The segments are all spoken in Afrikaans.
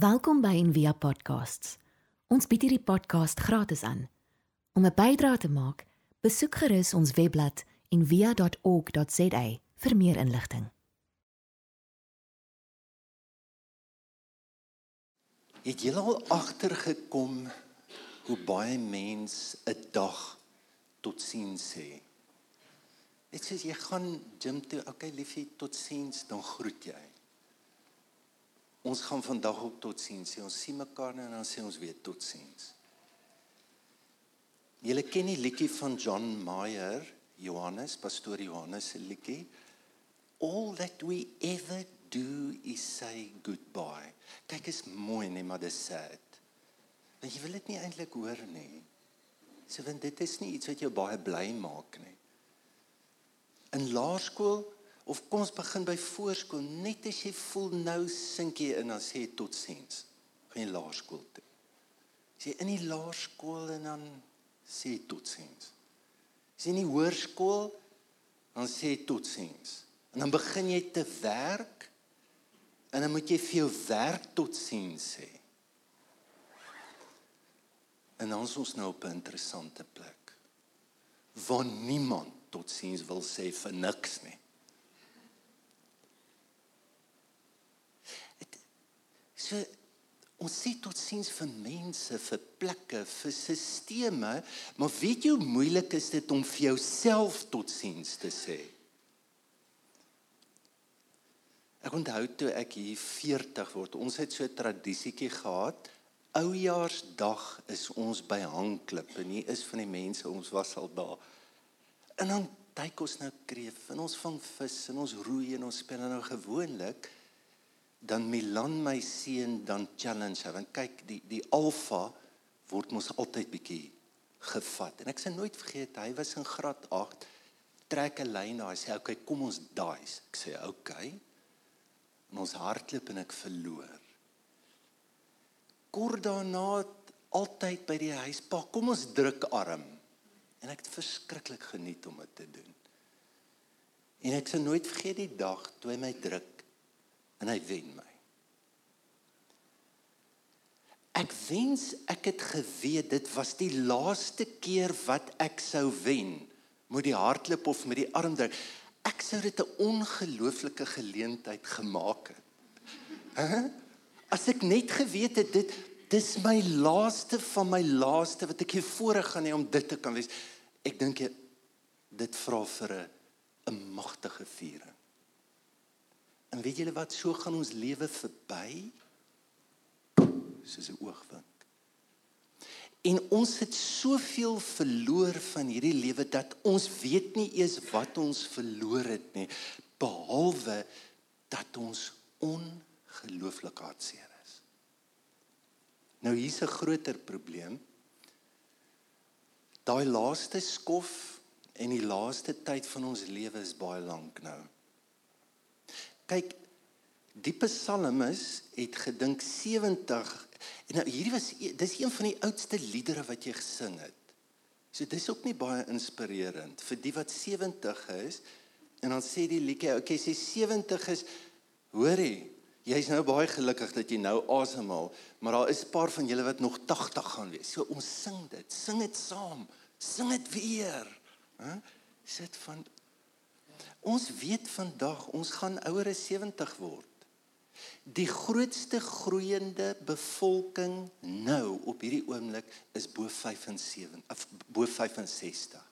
Welkom by Envia Podcasts. Ons bied hierdie podcast gratis aan. Om 'n bydrae te maak, besoek gerus ons webblad en via.org.za vir meer inligting. Het jy al agtergekom hoe baie mens 'n dag tot sien sê? Dit sê jy gaan gym toe, okay liefie, tot sins, dan groet jy. Ons gaan vandag ook tot sins sê. Ons sien mekaar en dan sê ons weer tot sins. Julle ken die liedjie van John Mayer, Johannes, pastoor Johannes se liedjie. All that we ever do is say goodbye. Kyk is mooi nee, maar dis sad. Want jy wil dit nie eintlik hoor nie. So want dit is nie iets wat jou baie bly maak nie. In laerskool of kom ons begin by voorskool, net as jy voel nou sink jy in dan sê jy totsiens. Gaan jy laerskool toe. As jy in die laerskool en dan sê jy totsiens. As jy in die hoërskool dan sê jy totsiens. En dan begin jy te werk en dan moet jy vir jou werk totsiens sê. En dan is ons nou op 'n interessante plek waar niemand totsiens wil sê vir niks nie. Het, so ons sê totsiens vir mense, vir plekke, vir sisteme, maar weet jy hoe moeilik is dit om vir jouself totsiens te sê? Ek onthou toe ek hier 40 word, ons het so 'n tradisietjie gehad. Oujaarsdag is ons by Hangklip en hier is van die mense, ons was al daar. En dan duik ons nou kreef en ons vang vis en ons roei en ons speel nou gewoonlik dan Milan my seun dan challenge hy want kyk die die alfa word mos altyd bietjie gevat. En ek sê nooit vergeet hy was in graad 8 trek 'n lyn daar hy sê okay kom ons daai ek sê okay en ons hardloop en ek verloor. Kort daarna altyd by die huis pa kom ons druk arm. En ek het verskriklik geniet om dit te doen. En ek sal nooit vergeet die dag toe hy my druk en hy wen my. Ek wens ek het geweet dit was die laaste keer wat ek sou wen met die hardloop of met die armdruk. Ek sou dit 'n ongelooflike geleentheid gemaak het. Hæ? As ek net geweet het dit dis my laaste van my laaste wat ek hier voorre gaan hê om dit te kan wees. Ek dink dit vra vir 'n 'n magtige viering. En weet julle wat so gaan ons lewe verby? Soos 'n oogwink. En ons het soveel verloor van hierdie lewe dat ons weet nie eers wat ons verloor het nie behalwe dat ons ongelooflik hartseer Nou hier's 'n groter probleem. Daai laaste skof en die laaste tyd van ons lewe is baie lank nou. Kyk, die psalmis het gedink 70 en nou hierdie was e, dis een van die oudste liedere wat jy gesing het. So dis ook nie baie inspirerend vir die wat 70 is en dan sê die liedjie, okay, sê 70 is hoorie, Jy's nou baie gelukkig dat jy nou asemhaal, maar daar is 'n paar van julle wat nog 80 gaan wees. So ons sing dit. Sing dit saam. Sing dit weer. Hæ? Sit van Ons weet vandag ons gaan ouer as 70 word. Die grootste groeiende bevolking nou op hierdie oomblik is bo 75 of bo 65.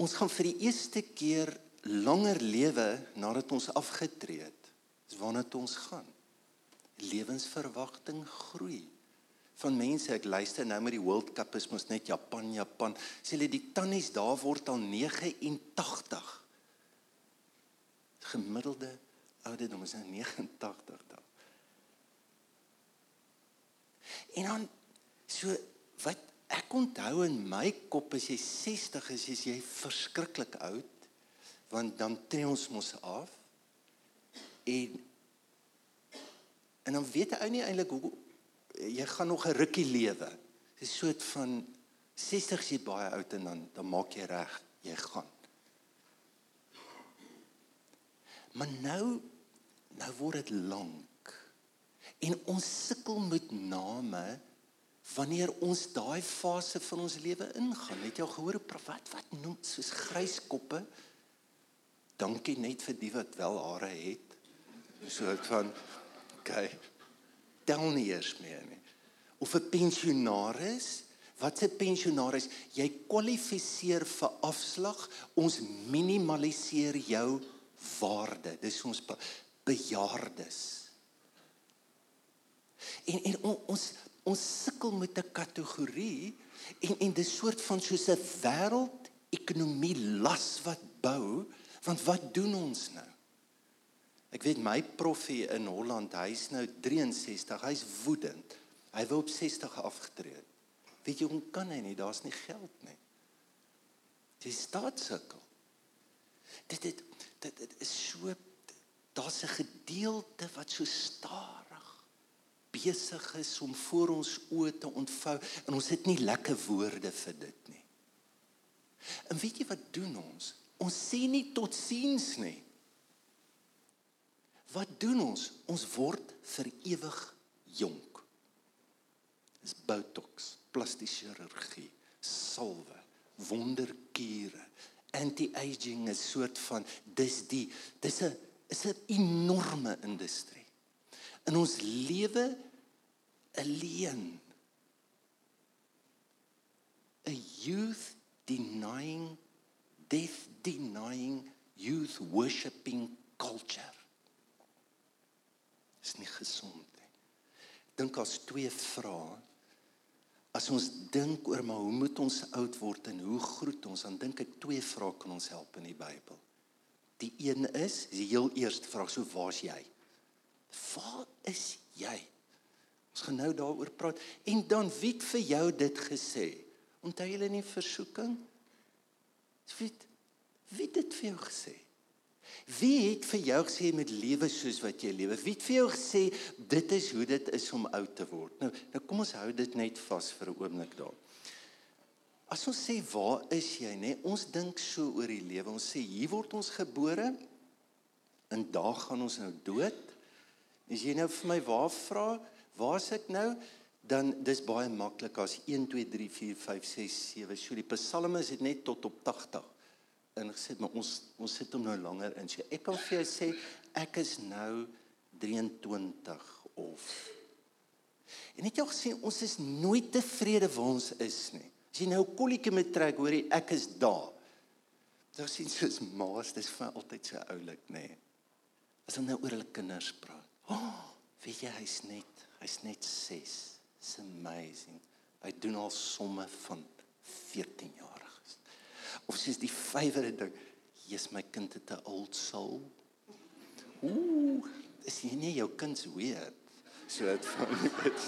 Ons gaan vir die eerste keer langer lewe nadat ons afgetree het. Dis waarna toe ons gaan. Lewensverwagting groei. Van mense ek luister nou met die World Cup is mos net Japan, Japan. Sê hulle die tannies daar word al 89. Gemiddelde ouderdom is nou 89 daar. En dan so wat ek onthou in my kop as jy 60 is, is jy verskriklik oud want dan tree ons mos af en en dan weet jy ou nie eintlik hoe jy gaan nog 'n rukkie lewe. Dit is soort van 60 jy baie oud en dan dan maak jy reg, jy gaan. Maar nou nou word dit lank. En ons sukkel met name wanneer ons daai fase van ons lewe ingaan. Het jy al gehoor wat wat noem soos gryskoppe? Dankie net vir die wat wel hare het. So ek van okay. Tel nie eers meer nie. Of 'n pensionaris Wat se pensionaris, jy kwalifiseer vir afslag. Ons minimaliseer jou waarde. Dis ons bejaardes. En en ons ons sukkel met 'n kategorie en en dis soort van soos 'n wêreld ekonomie las wat bou, want wat doen ons nou? Ek weet my proffie in Holland, hy's nou 63, hy's woedend. Hy wou op 60 afgetree het. Weet jy hoe kan hy nie? Daar's nie geld nie. Dis staatsukkel. Dit dit dit, dit is so daar's 'n gedeelte wat so stadig besig is om voor ons oë te ontvou en ons het nie lekker woorde vir dit nie. En weet jy wat doen ons? Ons sê nie tot siens nie. Wat doen ons? Ons word vir ewig jonk. Dis botox plastiese chirurgie, salwe, wonderkure, anti-aging is soort van dis die dis 'n is 'n enorme industrie. In ons lewe alleen 'n youth denying death denying youth worshipping culture. Is nie gesond nie. Dink as twee vrae As ons dink oor maar hoe moet ons oud word en hoe groet ons, dan dink ek twee vrae kan ons help in die Bybel. Die een is, die heel eerste vraag, so waar's jy? Waar is jy? Ons gaan nou daaroor praat. En dan wie het vir jou dit gesê? Onthou in die versoeking? Wie wie het dit vir jou gesê? Wie het vir jou gesê jy moet lewe soos wat jy lewe? Wie het vir jou gesê dit is hoe dit is om oud te word? Nou, nou kom ons hou dit net vas vir 'n oomblik daar. As ons sê waar is jy, nê? Ons dink so oor die lewe. Ons sê hier word ons gebore en daar gaan ons nou dood. As jy nou vir my waar vra, waar's ek nou? Dan dis baie maklik as 1 2 3 4 5 6 7. So die psalme is net tot op 80 ingesit, maar ons ons sit hom nou langer in. So ek kan vir jou sê ek is nou 23 of En het jy al gesien ons is nooit tevrede waar ons is nie. As jy nou 'n kolletjie met trek, hoor jy ek is daar. Dan sien soos maas, dis vir altyd so oulik, nê. Nee. As hulle nou oor hulle kinders praat. Oh, weet jy hy's net, hy's net 6. It's amazing. Hy doen al somme van 14 jaar of soos die vyfde ding, Jesus my kind het 'n old soul. Ooh, is jy nie jou kind se weer? So dit van dit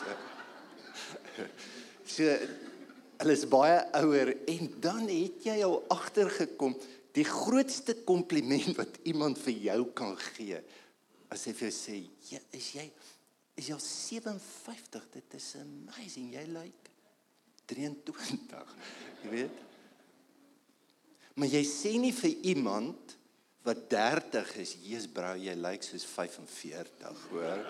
so. Hulle is baie ouer en dan het jy al agtergekom die grootste kompliment wat iemand vir jou kan gee as hy vir jou sê, "Ja, is jy is jy 57? Dit is amazing. Jy lyk like 23." Jy weet? Maar jy sê nie vir iemand wat 30 is, Jesus brou, jy lyk soos 45, hoor?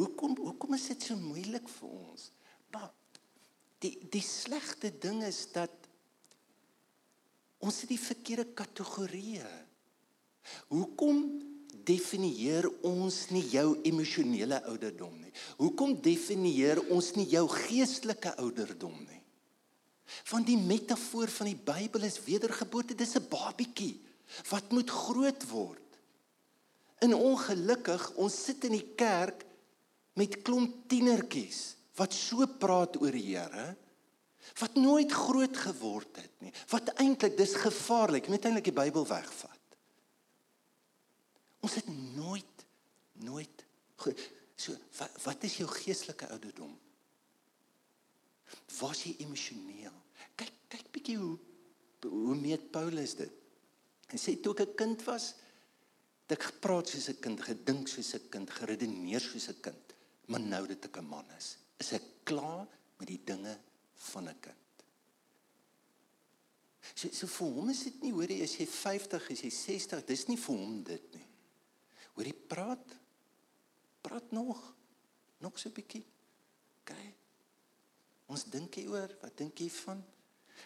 hoekom hoekom is dit so moeilik vir ons? Maar die die slegste ding is dat ons het die verkeerde kategorieë. Hoekom definieer ons nie jou emosionele ouderdom nie? Hoekom definieer ons nie jou geestelike ouderdom nie? Want die metafoor van die Bybel is wedergeboorte, dis 'n babietjie wat moet groot word. En ongelukkig, ons sit in die kerk met klomp tienertjies wat so praat oor die Here wat nooit groot geword het nie. Wat eintlik dis gevaarlik, moet eintlik die Bybel wegvat. Ons het nooit nooit so wat, wat is jou geestelike ouderdom? Was jy emosioneel? Kyk, bietjie hoe hoe meet Paulus dit. Hy sê toe ek 'n kind was, het ek gepraat soos 'n kind, gedink soos 'n kind, geredeneer soos 'n kind, maar nou dat ek 'n man is, is ek klaar met die dinge van 'n kind. So so vir hom is dit nie hoor jy as jy 50 is, jy 60, dis nie vir hom dit nie. Hoor jy praat? Praat nog. Nog so 'n bietjie. OK. Ons dink hier oor, wat dink jy van?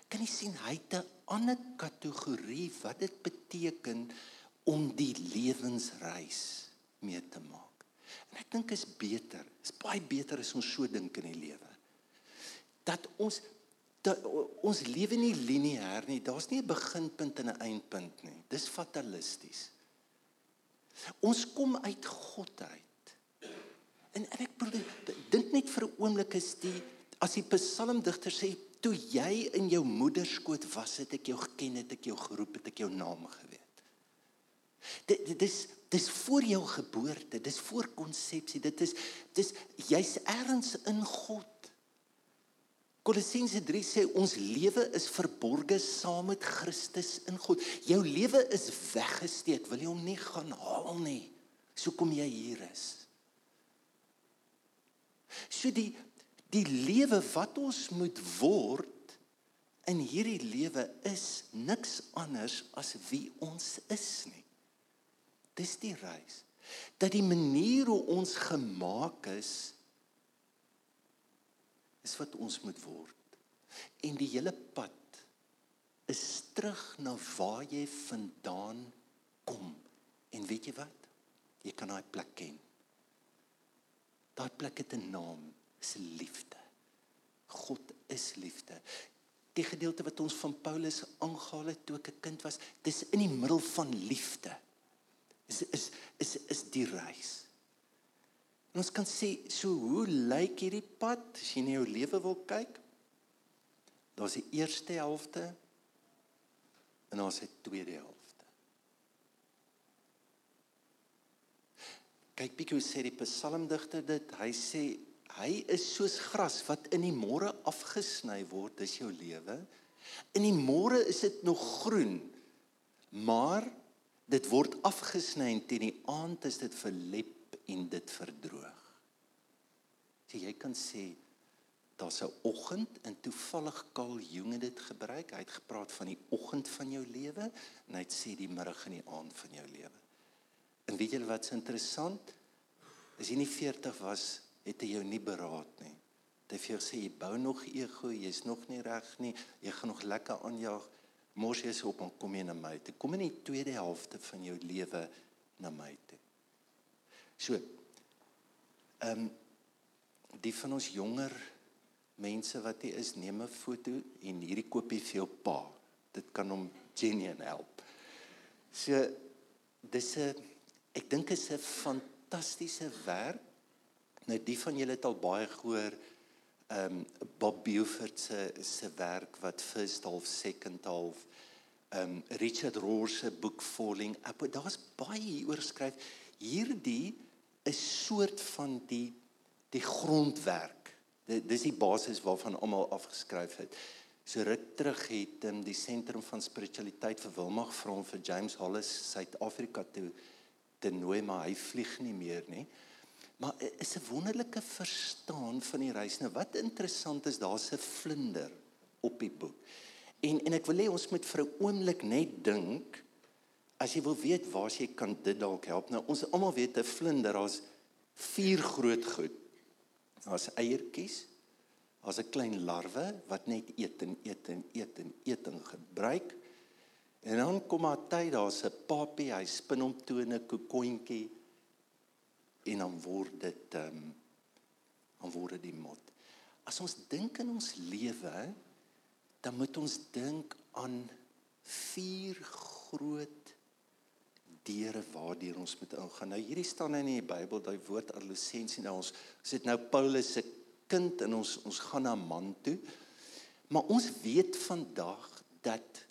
Kan jy sien hy het 'n ander kategorie wat dit beteken om die lewensreis mee te maak. En ek dink is beter. Is baie beter as ons so dink in die lewe. Dat ons dat ons lewe nie lineêr nie. Daar's nie 'n beginpunt en 'n eindpunt nie. Dis fatalisties. Ons kom uit God uit. En, en ek bedoel dink net vir 'n oomblik is die as die psalmdigter sê toe jy in jou moeder skoot was het ek jou geken het ek jou geroep het ek jou naam geweet. Dit dit is dis voor jou geboorte, dis voor konsepsie, dit is dis jy's ergens in God. Kolossense 3 sê ons lewe is verborge saam met Christus in God. Jou lewe is weggesteek, wil jy hom nie gaan haal nie. So kom jy hier is. So die die lewe wat ons moet word in hierdie lewe is niks anders as wie ons is nie. Dis die reis. Dat die manier hoe ons gemaak is is wat ons moet word. En die hele pad is terug na waar jy vandaan kom. En weet jy wat? Jy kan daai plek ken. Daai plek het 'n naam, is liefde. God is liefde. Die gedeelte wat ons van Paulus aangehaal het toe ek 'n kind was, dis in die middel van liefde. Is is is is die reis. En ons kan sê, so hoe lyk hierdie pad as jy na jou lewe wil kyk? Daar's die eerste helfte en daar's die tweede helfte. Kyk bietjie hoe sê die psalmdigter dit. Hy sê Hy is soos gras wat in die môre afgesny word, dis jou lewe. In die môre is dit nog groen, maar dit word afgesny en teen die aand is dit verlep en dit verdroog. So jy kan sê daar's 'n oggend en toevallig Karl Jung het dit gebruik. Hy het gepraat van die oggend van jou lewe en hy het sê die middag en die aand van jou lewe. En weet julle wat's interessant? As jy nie 40 was het hy jou nie beraad nie. Hy het vir jou sê jy bou nog ego, jy's nog nie reg nie, jy gaan nog lekker aanjaag. Mos jy is op om kom jy na my toe. Kom in die tweede helfte van jou lewe na my toe. So. Ehm um, die van ons jonger mense wat hier is, neem 'n foto en hierdie koop jy vir jou pa. Dit kan hom genuen help. So dis 'n ek dink is 'n fantastiese werk Nou die van julle het al baie gehoor ehm um, Bob Beaufort se se werk wat first half second half ehm um, Richard Rohr se boek Falling Up. Daar's baie hieroor geskryf. Hierdie is soort van die die grondwerk. Dis die basis waarvan almal afgeskryf het. So ruk terug het um, die sentrum van spiritualiteit vir Wilmag vra vir James Hollis Suid-Afrika toe te nooi maar hy vlieg nie meer nie. Maar is 'n wonderlike verstaan van die reis. Nou wat interessant is, daar's 'n vlinder op die boek. En en ek wil hê ons moet vir 'n oomblik net dink as jy wil weet waar jy kan dit dalk help. Nou ons almal weet 'n vlinder, daar's vier groot goed. Daar's eiertjies. Daar's 'n klein larwe wat net eet en eet en eet en eet en gebruik. En dan kom maar tyd, daar's 'n papie, hy spin hom toe in 'n kokontjie en dan word dit ehm um, dan word dit die mot. As ons dink in ons lewe, dan moet ons dink aan vier groot deure waardeur ons moet ingaan. Nou hierdie staan in die Bybel, daai woord adolessensie. Nou ons sit nou Paulus se kind en ons ons gaan na man toe. Maar ons weet vandag dat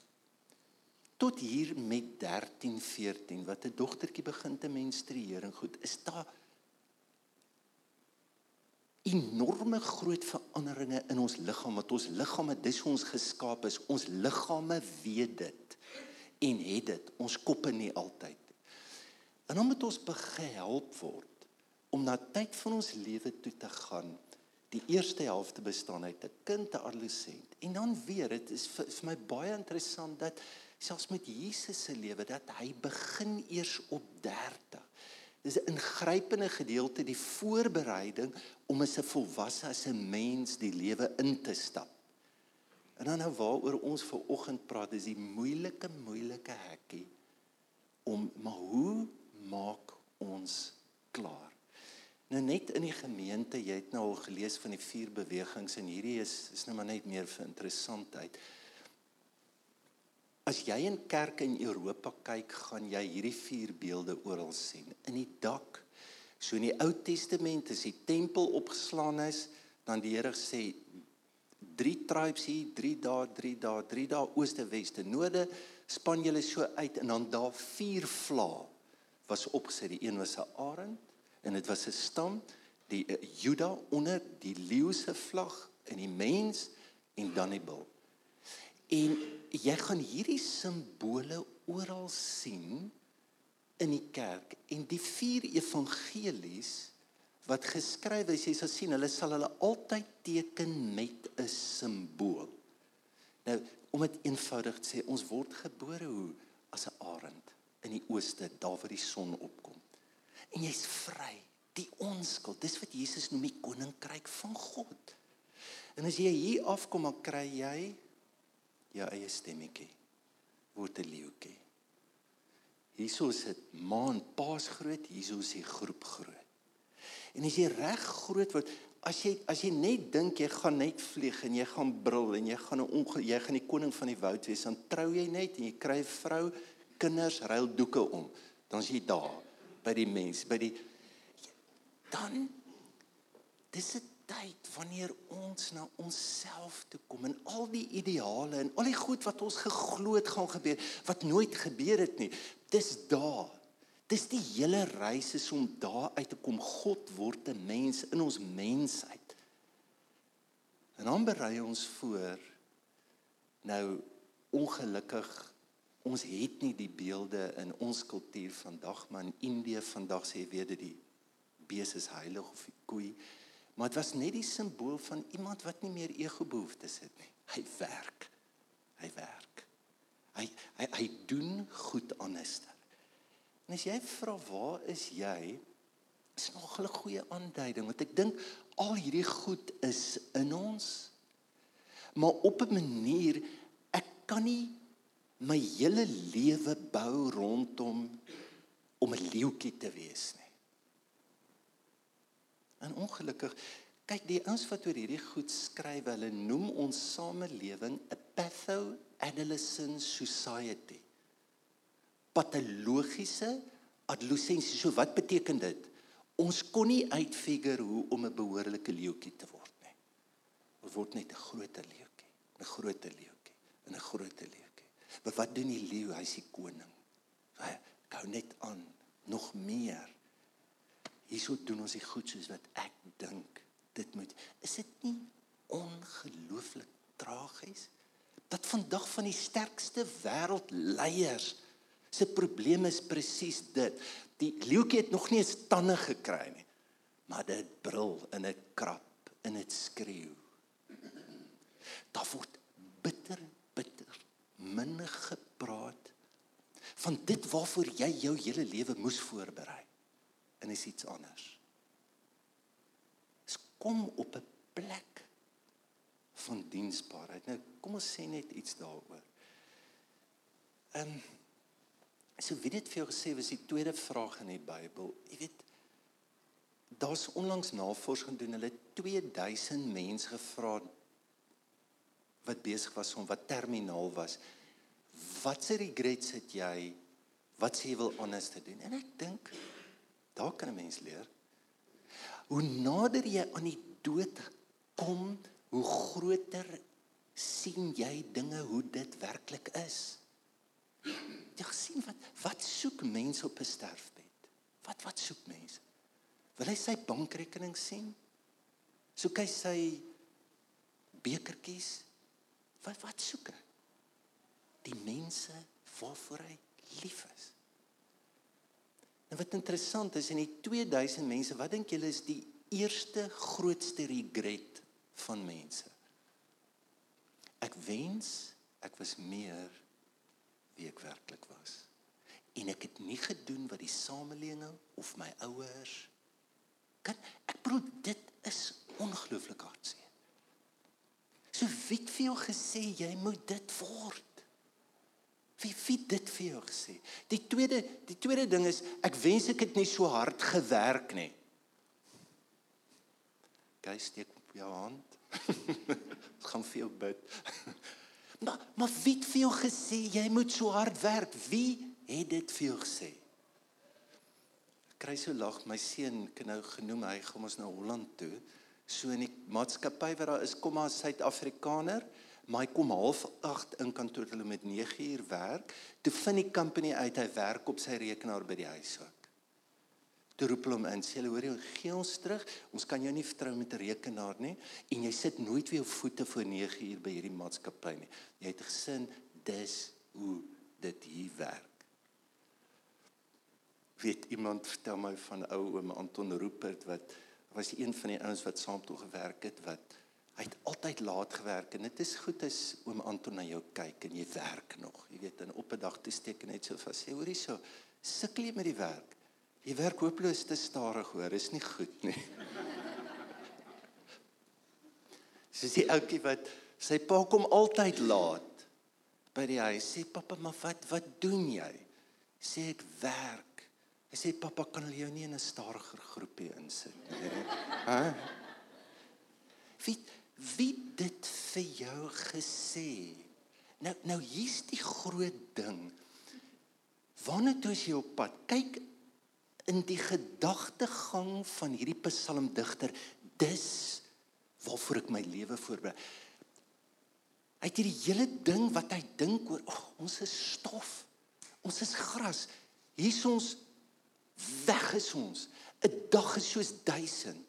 tot hier met 13, 14 wat 'n dogtertjie begin te menstrueer en goed, is daar enorme groot veranderinge in ons liggaam wat ons liggame dis ons geskaap is ons liggame weet dit en het dit ons koppe nie altyd en dan moet ons behelp word om na tyd van ons lewe toe te gaan Die eerste helfte bestaan uit 'n kind, 'n adolescent. En dan weer, dit is vir, vir my baie interessant dat selfs met Jesus se lewe dat hy begin eers op 30. Dis 'n ingrypende gedeelte die voorbereiding om as 'n volwasse as 'n mens die lewe in te stap. En dan nou waaroor ons ver oggend praat is die moeilike moeilike hekkie om maar hoe maak ons klaar? Nou net in die gemeente, jy het nou al gelees van die vier bewegings en hierdie is is nou maar net meer vir interessantheid. As jy in kerke in Europa kyk, gaan jy hierdie vier beelde oral sien. In die dak. So in die Ou Testament as die tempel opgeslaan is, dan die Here sê drie tribes hier, drie daar, drie daar, drie daar ooste, weste, noorde, span julle so uit en dan daar vier vlae was opgesit. Die een was 'n arend en dit was 'n stam, die uh, Juda onder die leeu se vlag en die mens en dan die bul. En jy gaan hierdie simbole oral sien in die kerk en die vier evangelies wat geskryf is, jy sal sien, hulle sal hulle altyd teken met 'n simbool. Nou, om dit eenvoudig te sê, ons word gebore hoe as 'n arend in die ooste, daar waar die son opkom. En jy's vry, die onskuld. Dis wat Jesus noem die koninkryk van God. En as jy hier afkom, dan kry jy jou eie stemmetjie. Word 'n leeuetjie. Hierso is dit maan paas groot, hierso is die groep groot. En as jy reg groot word, as jy as jy net dink jy gaan net vlieg en jy gaan brul en jy gaan 'n jy gaan die koning van die woud wees, dan trou jy net en jy kry 'n vrou, kinders, ruil doeke om. Dan is jy daar by die mens, by die dan dis dit tyd wanneer ons na onsself toe kom en al die ideale en al die goed wat ons geglo het gaan gebeur wat nooit gebeur het nie. Dis daar. Dis die hele reis is om daar uit te kom. God word 'n mens in ons mensheid en dan berei ons voor nou ongelukkig ons het nie die beelde in ons kultuur vandag maar in Indië vandag sê jy weet dit die bees is heilig of die koei Maar dit was net die simbool van iemand wat nie meer ego behoeftes het nie. Hy werk. Hy werk. Hy hy hy doen goed anderster. En as jy vra waar is jy? Is nog 'n goeie aanduiding want ek dink al hierdie goed is in ons. Maar op 'n manier ek kan nie my hele lewe bou rondom om 'n leeuetjie te wees nie. En ongelukkig kyk die ouens wat oor hierdie goed skryf, hulle noem ons samelewing 'n patho-adolescent society. Patologiese adolessensie. So wat beteken dit? Ons kon nie uitfigure hoe om 'n behoorlike leeuetjie te word nie. Ons word net 'n groter leeuetjie, 'n groter leeuetjie, 'n groter leeuetjie. Maar wat doen die leeu? Hy's die koning. Hy gou net aan nog meer hierso doen ons die goed soos wat ek dink dit moet. Is dit nie ongelooflik tragies dat vandag van die sterkste wêreldleiers se probleem is presies dit. Die leeuetjie het nog nie eens tande gekry nie. Maar dit brul en dit krap en dit skreeu. Daar word bitter bitter min gepraat van dit waarvoor jy jou hele lewe moes voorberei en is iets anders. Dis kom op 'n plek van diensbaarheid. Nou kom ons sê net iets daaroor. Ehm um, so wie dit vir jou gesê was die tweede vraag in die Bybel. Jy weet daar's onlangs navorsing doen. Hulle 2000 mense gevra wat besig was om wat terminaal was. Watse regrets het jy? Wat sê jy wil anders te doen? En ek dink Daar kan 'n mens leer. Hoe nader jy aan die dood kom, hoe groter sien jy dinge hoe dit werklik is. Jy sien wat wat soek mense op 'n sterfbed? Wat wat soek mense? Wil hy sy bankrekening sien? Soek hy sy bekertjies? Wat wat soek hy? Die mense waarvoor hy lief is. En wat interessant is in die 2000 mense, wat dink julle is die eerste grootste regret van mense. Ek wens ek was meer wie ek werklik was. En ek het nie gedoen wat die samelewing of my ouers kan ek bedoel dit is ongelooflik hartseer. So wie het vir jou gesê jy moet dit word? Wie wie dit vir jou gesê? Die tweede die tweede ding is ek wens ek het nie so hard gewerk nie. Gaan steek op jou hand. Ek gaan vir jou bid. maar maar wie het vir jou gesê jy moet so hard werk? Wie het dit vir jou gesê? Kry so lag my seun kan nou genoem hy gaan ons na Holland toe. So in die maatskappy wat daar is, kom maar Suid-Afrikaner, hy kom half 8 in kantoor hulle met 9 uur werk. Toe vind die company uit hy werk op sy rekenaar by die huis ook. Toe roep hulle hom in, sê hulle hoor jy gee ons terug. Ons kan jou nie vertrou met 'n rekenaar nie en jy sit nooit weer jou voete voor 9 uur by hierdie maatskappy nie. Jy het gesin dis hoe dit hier werk. Weet iemand vertel my van ou oom Anton Rupert wat was een van die ouens wat saam toe gewerk het wat hy het altyd laat gewerk en dit is goed as oom Anton na jou kyk en jy werk nog. Jy weet en op 'n dag toe steek net so vas sê hoor hierso sukkel jy met die werk. Jy werk hopeloos te stadig hoor, is nie goed nie. Soos die ouetjie wat sy pa kom altyd laat by die huis. Sê pappa, maar wat wat doen jy? Sê ek werk. Hy sê pappa, kan hulle jou nie in 'n stadiger groepie insit nie? Hæ? Wie wie dit vir jou gesê? Nou nou hier's die groot ding. Wanneer toe jy op pad kyk in die gedagtegang van hierdie psalmdigter dis waarvoor ek my lewe voorberei. Hy het hierdie hele ding wat hy dink oor, oh, ons is stof. Ons is gras. Hier's ons weg is ons. 'n Dag is soos 1000.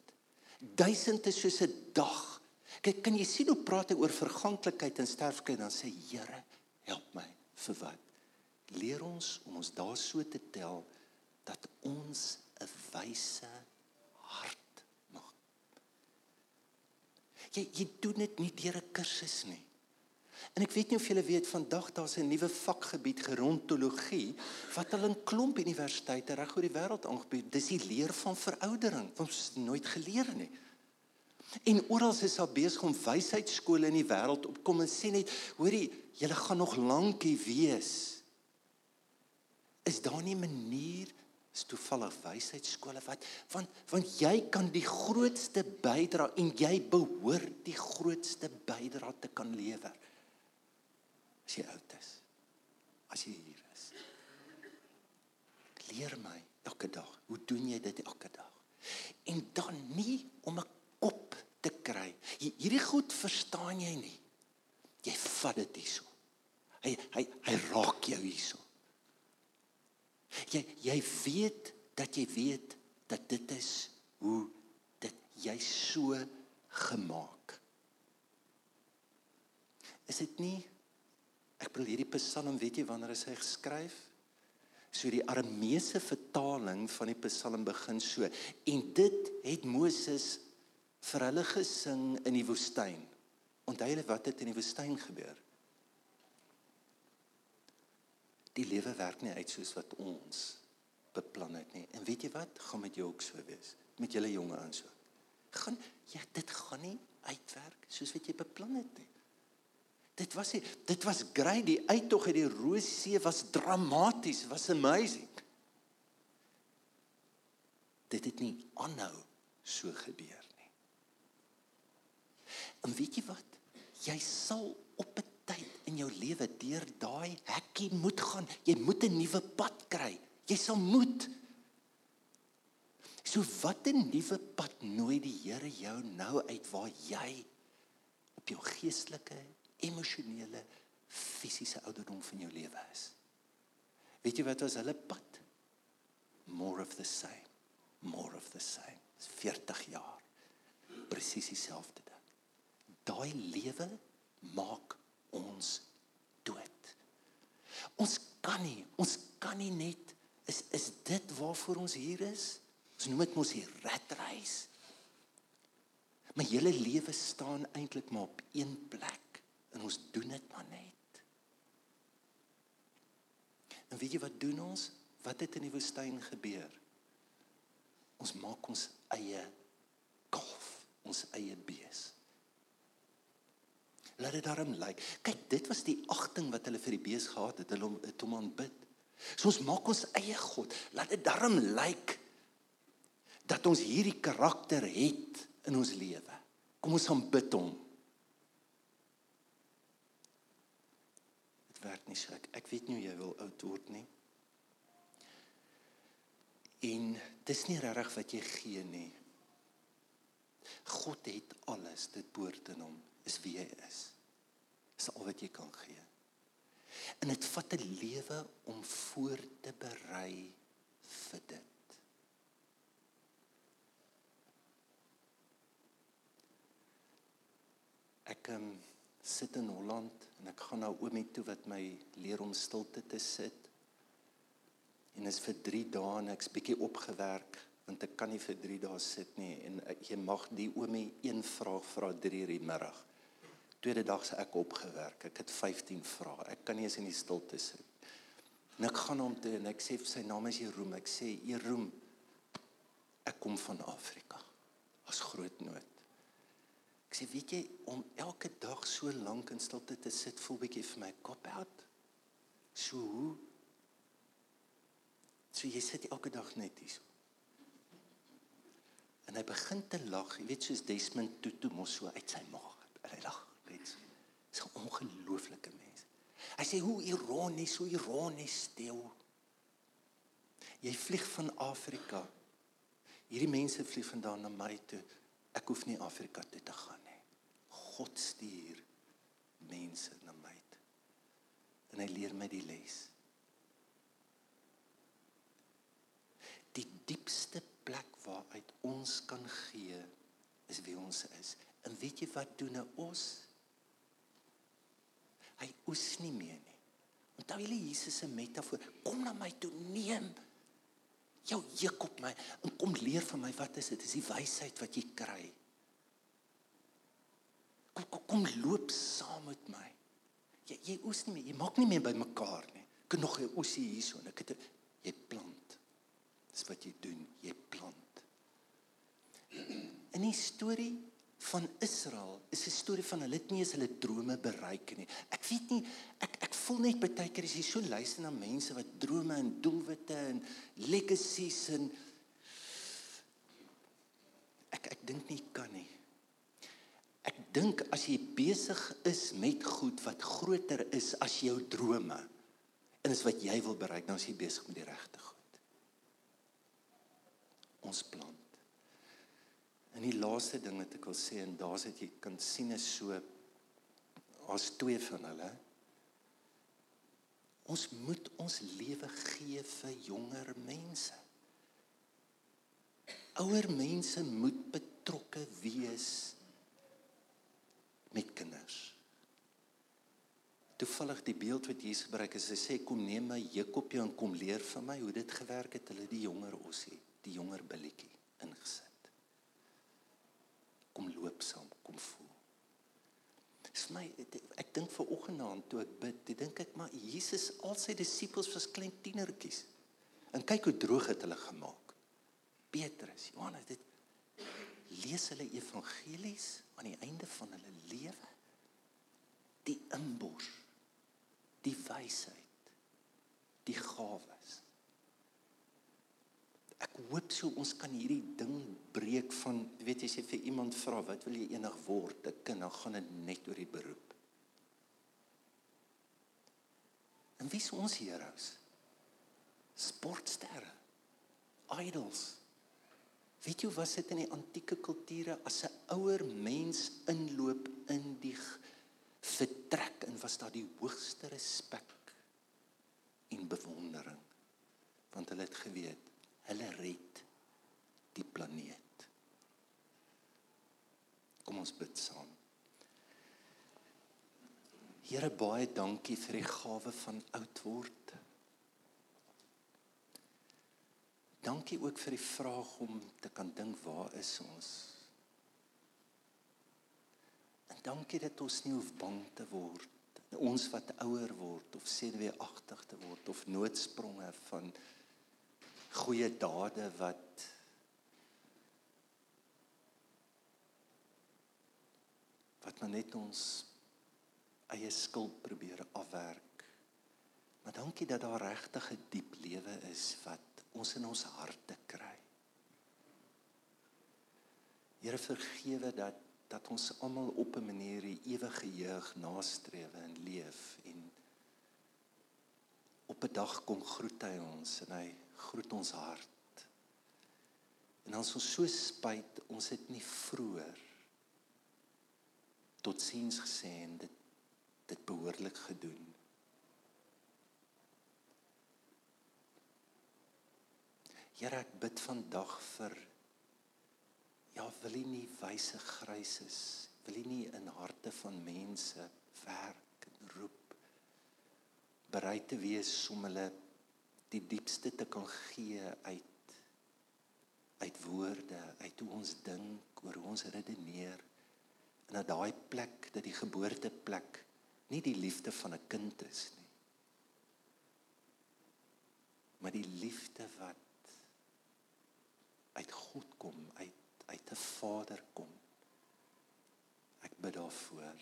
1000 is soos 'n dag. Kyk, kan jy sien hoe praat hy oor verganklikheid en sterflikheid dan sê Here, help my vir wat? Leer ons om ons daar so te tel dat ons 'n wyse hart maak. Jy jy doen dit nie deur 'n kursus nie. En ek weet nie of julle weet vandag daar's 'n nuwe vakgebied gerontologie wat al in klomp universiteite reg oor die wêreld aangebied. Dis die leer van veroudering. Ons het nooit geleer nie. En oral is daar besig om wysheidskole in die wêreld opkom en sê net, hoorie, julle gaan nog lank hier wees. Is daar nie 'n manier is toevallig wysheidskole wat want want jy kan die grootste bydra en jy behoort die grootste bydra te kan lewer as jy oud is as jy hier is leer my elke dag hoe doen jy dit elke dag en dan nie om 'n kop te kry. Hierdie goed verstaan jy nie. Jy vat dit hierso. Hy hy hy raak jou hierso. Jy jy weet dat jy weet dat dit is hoe dit jy so gemaak. Is dit nie Ek bedoel hierdie Psalm, weet jy wanneer is hy geskryf? So die Arameese vertaling van die Psalm begin so. En dit het Moses vir hulle gesing in die woestyn. Onthou julle wat het in die woestyn gebeur? die lewe werk nie uit soos wat ons beplan het nie. En weet jy wat? Gaan met jou ook so wees. Met julle jonge aan so. Gaan ja, dit gaan nie uitwerk soos wat jy beplan het nie. Dit was nie, dit was great die uittog uit die Roossee was dramaties, was amazing. Dit het nie aanhou so gebeur. En weet jy wat? Jy sal op 'n tyd in jou lewe deur daai hekkie moet gaan. Jy moet 'n nuwe pad kry. Jy sal moet. So wat 'n nuwe pad nooi die Here jou nou uit waar jy op jou geestelike, emosionele, fisiese ouderdom van jou lewe is. Weet jy wat was hulle pad? More of the same. More of the same. 40 jaar. Presies dieselfde ding. Daai lewe maak ons dood. Ons kan nie, ons kan nie net is is dit waarvoor ons hier is? Ons noem dit mos die rat race. My hele lewe staan eintlik maar op een plek en ons doen dit maar net. En weet jy wat doen ons? Wat het in die woestyn gebeur? Ons maak ons eie kalf, ons eie bees. Laat dit daarom lyk. Like. Kyk, dit was die agting wat hulle vir die bees gehad het, hulle het hom aanbid. So ons maak ons eie god. Laat dit daarom lyk like, dat ons hierdie karakter het in ons lewe. Kom ons aanbid hom. Dit werk nie so ek, ek weet nie hoe jy wil oud word nie. En dis nie regtig wat jy gee nie. God het alles, dit behoort aan hom, is wie hy is. Dis al wat jy kan gee. En dit vat 'n lewe om voor te berei vir dit. Ek um, sit in Holland en ek gaan na oomie toe wat my leer om stilte te sit. En is vir 3 dae en ek's bietjie opgewerk want ek kan nie vir 3 dae sit nie en jy mag die oomie een vraag vra 3 uur die middag. Tweede dag se ek opgewerk. Ek het 15 vrae. Ek kan nie eens in die stilte sit. En ek gaan hom toe en ek sê sy naam is Jeroen. Ek sê Jeroen, ek kom van Afrika. As groot nood. Ek sê weet jy om elke dag so lank in stilte te sit voel bietjie vir my kop uit. So hoe? So jy sit elke dag net hier. En hy begin te lag, jy weet soos Desmond Tutu mos so uit sy maag. Hy lag. Dis 'n ongelooflike mens. Hy sê hoe ironies, hoe ironies stil. Jy vlieg van Afrika. Hierdie mense vlieg vandaan na my toe. Ek hoef nie Afrika toe te gaan nie. God stuur mense na my toe. En hy leer my die les. Die diepste plek waaruit ons kan gee is wie ons is. En weet jy wat doen ons? Hy oes nie meer nie. Onthou julle Jesus se metafoor, kom na my toe, neem jou juk op my en kom leer van my wat is dit? Dis die wysheid wat jy kry. Kom kom, kom loop saam met my. Jy jy oes nie meer, jy maak nie meer by mekaar nie. Ek nog 'n oesie hierso en ek het jy plant. Dis wat jy doen, jy plant. In die storie van Israel is 'n storie van hulle het nie eens hulle drome bereik nie. Ek weet nie ek ek voel net baie keer as jy so luister na mense wat drome en doelwitte en legacies en ek ek dink nie kan nie. Ek dink as jy besig is met goed wat groter is as jou drome en is wat jy wil bereik, dan is jy besig met die regte goed. Ons plan En die laaste ding wat ek wil sê en daar's dit jy kan sien is so as twee van hulle. Ons moet ons lewe gee vir jonger mense. Ouer mense moet betrokke wees met kinders. Toevallig die beeld wat Jesus gebruik is, hy sê kom neem my juk op jou en kom leer van my hoe dit gewerk het hulle die jonger ossie, die jonger billetjie ingesit kom loop saam, kom voel. Dis vir my ek dink ver oggend toe ek bid, ek dink ek maar Jesus al sy disippels was klein tienertjies. En kyk hoe droog het hulle gemaak. Petrus, Johannes, dit lees hulle evangelies aan die einde van hulle lewe. Die inbors, die wysheid, die gawes ek hoop so ons kan hierdie ding breek van weet jy jy vir iemand vra wat wil jy eendag word? 'n kind dan gaan dit net oor die beroep. En wie is ons heroes? Sportsterre. Idols. Weet jy was dit in die antieke kulture as 'n ouer mens inloop in die vertrek en was daar die hoogste respek en bewondering? Want hulle het geweet Hulle red die planeet. Kom ons bid saam. Here baie dankie vir die gawe van oud word. Dankie ook vir die vraag om te kan dink waar is ons? dankie dat ons nie hoef bang te word. Ons wat ouer word of sê weer agtig te word of noodspronge van goeie dade wat wat maar net ons eie skuld probeer afwerk. Maar dankie dat daar regtig 'n diep lewe is wat ons in ons harte kry. Here vergewe dat dat ons almal op 'n manier die ewige jeug nastreef en leef en op 'n dag kom groet hy ons en hy groet ons hart. En ons is so spyt ons het nie vroeër tot siens gesê en dit dit behoorlik gedoen. Here ek bid vandag vir ja, wil U nie wyse grys is, wil U nie in harte van mense werk en roep bereid te wees om hulle die diepste te kan gee uit uit woorde, uit hoe ons dink, oor hoe ons redeneer en dat daai plek, dat die geboorteplek nie die liefde van 'n kind is nie. Maar die liefde wat uit God kom, uit uit 'n Vader kom. Ek bid daarvoor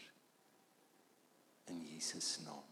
in Jesus naam.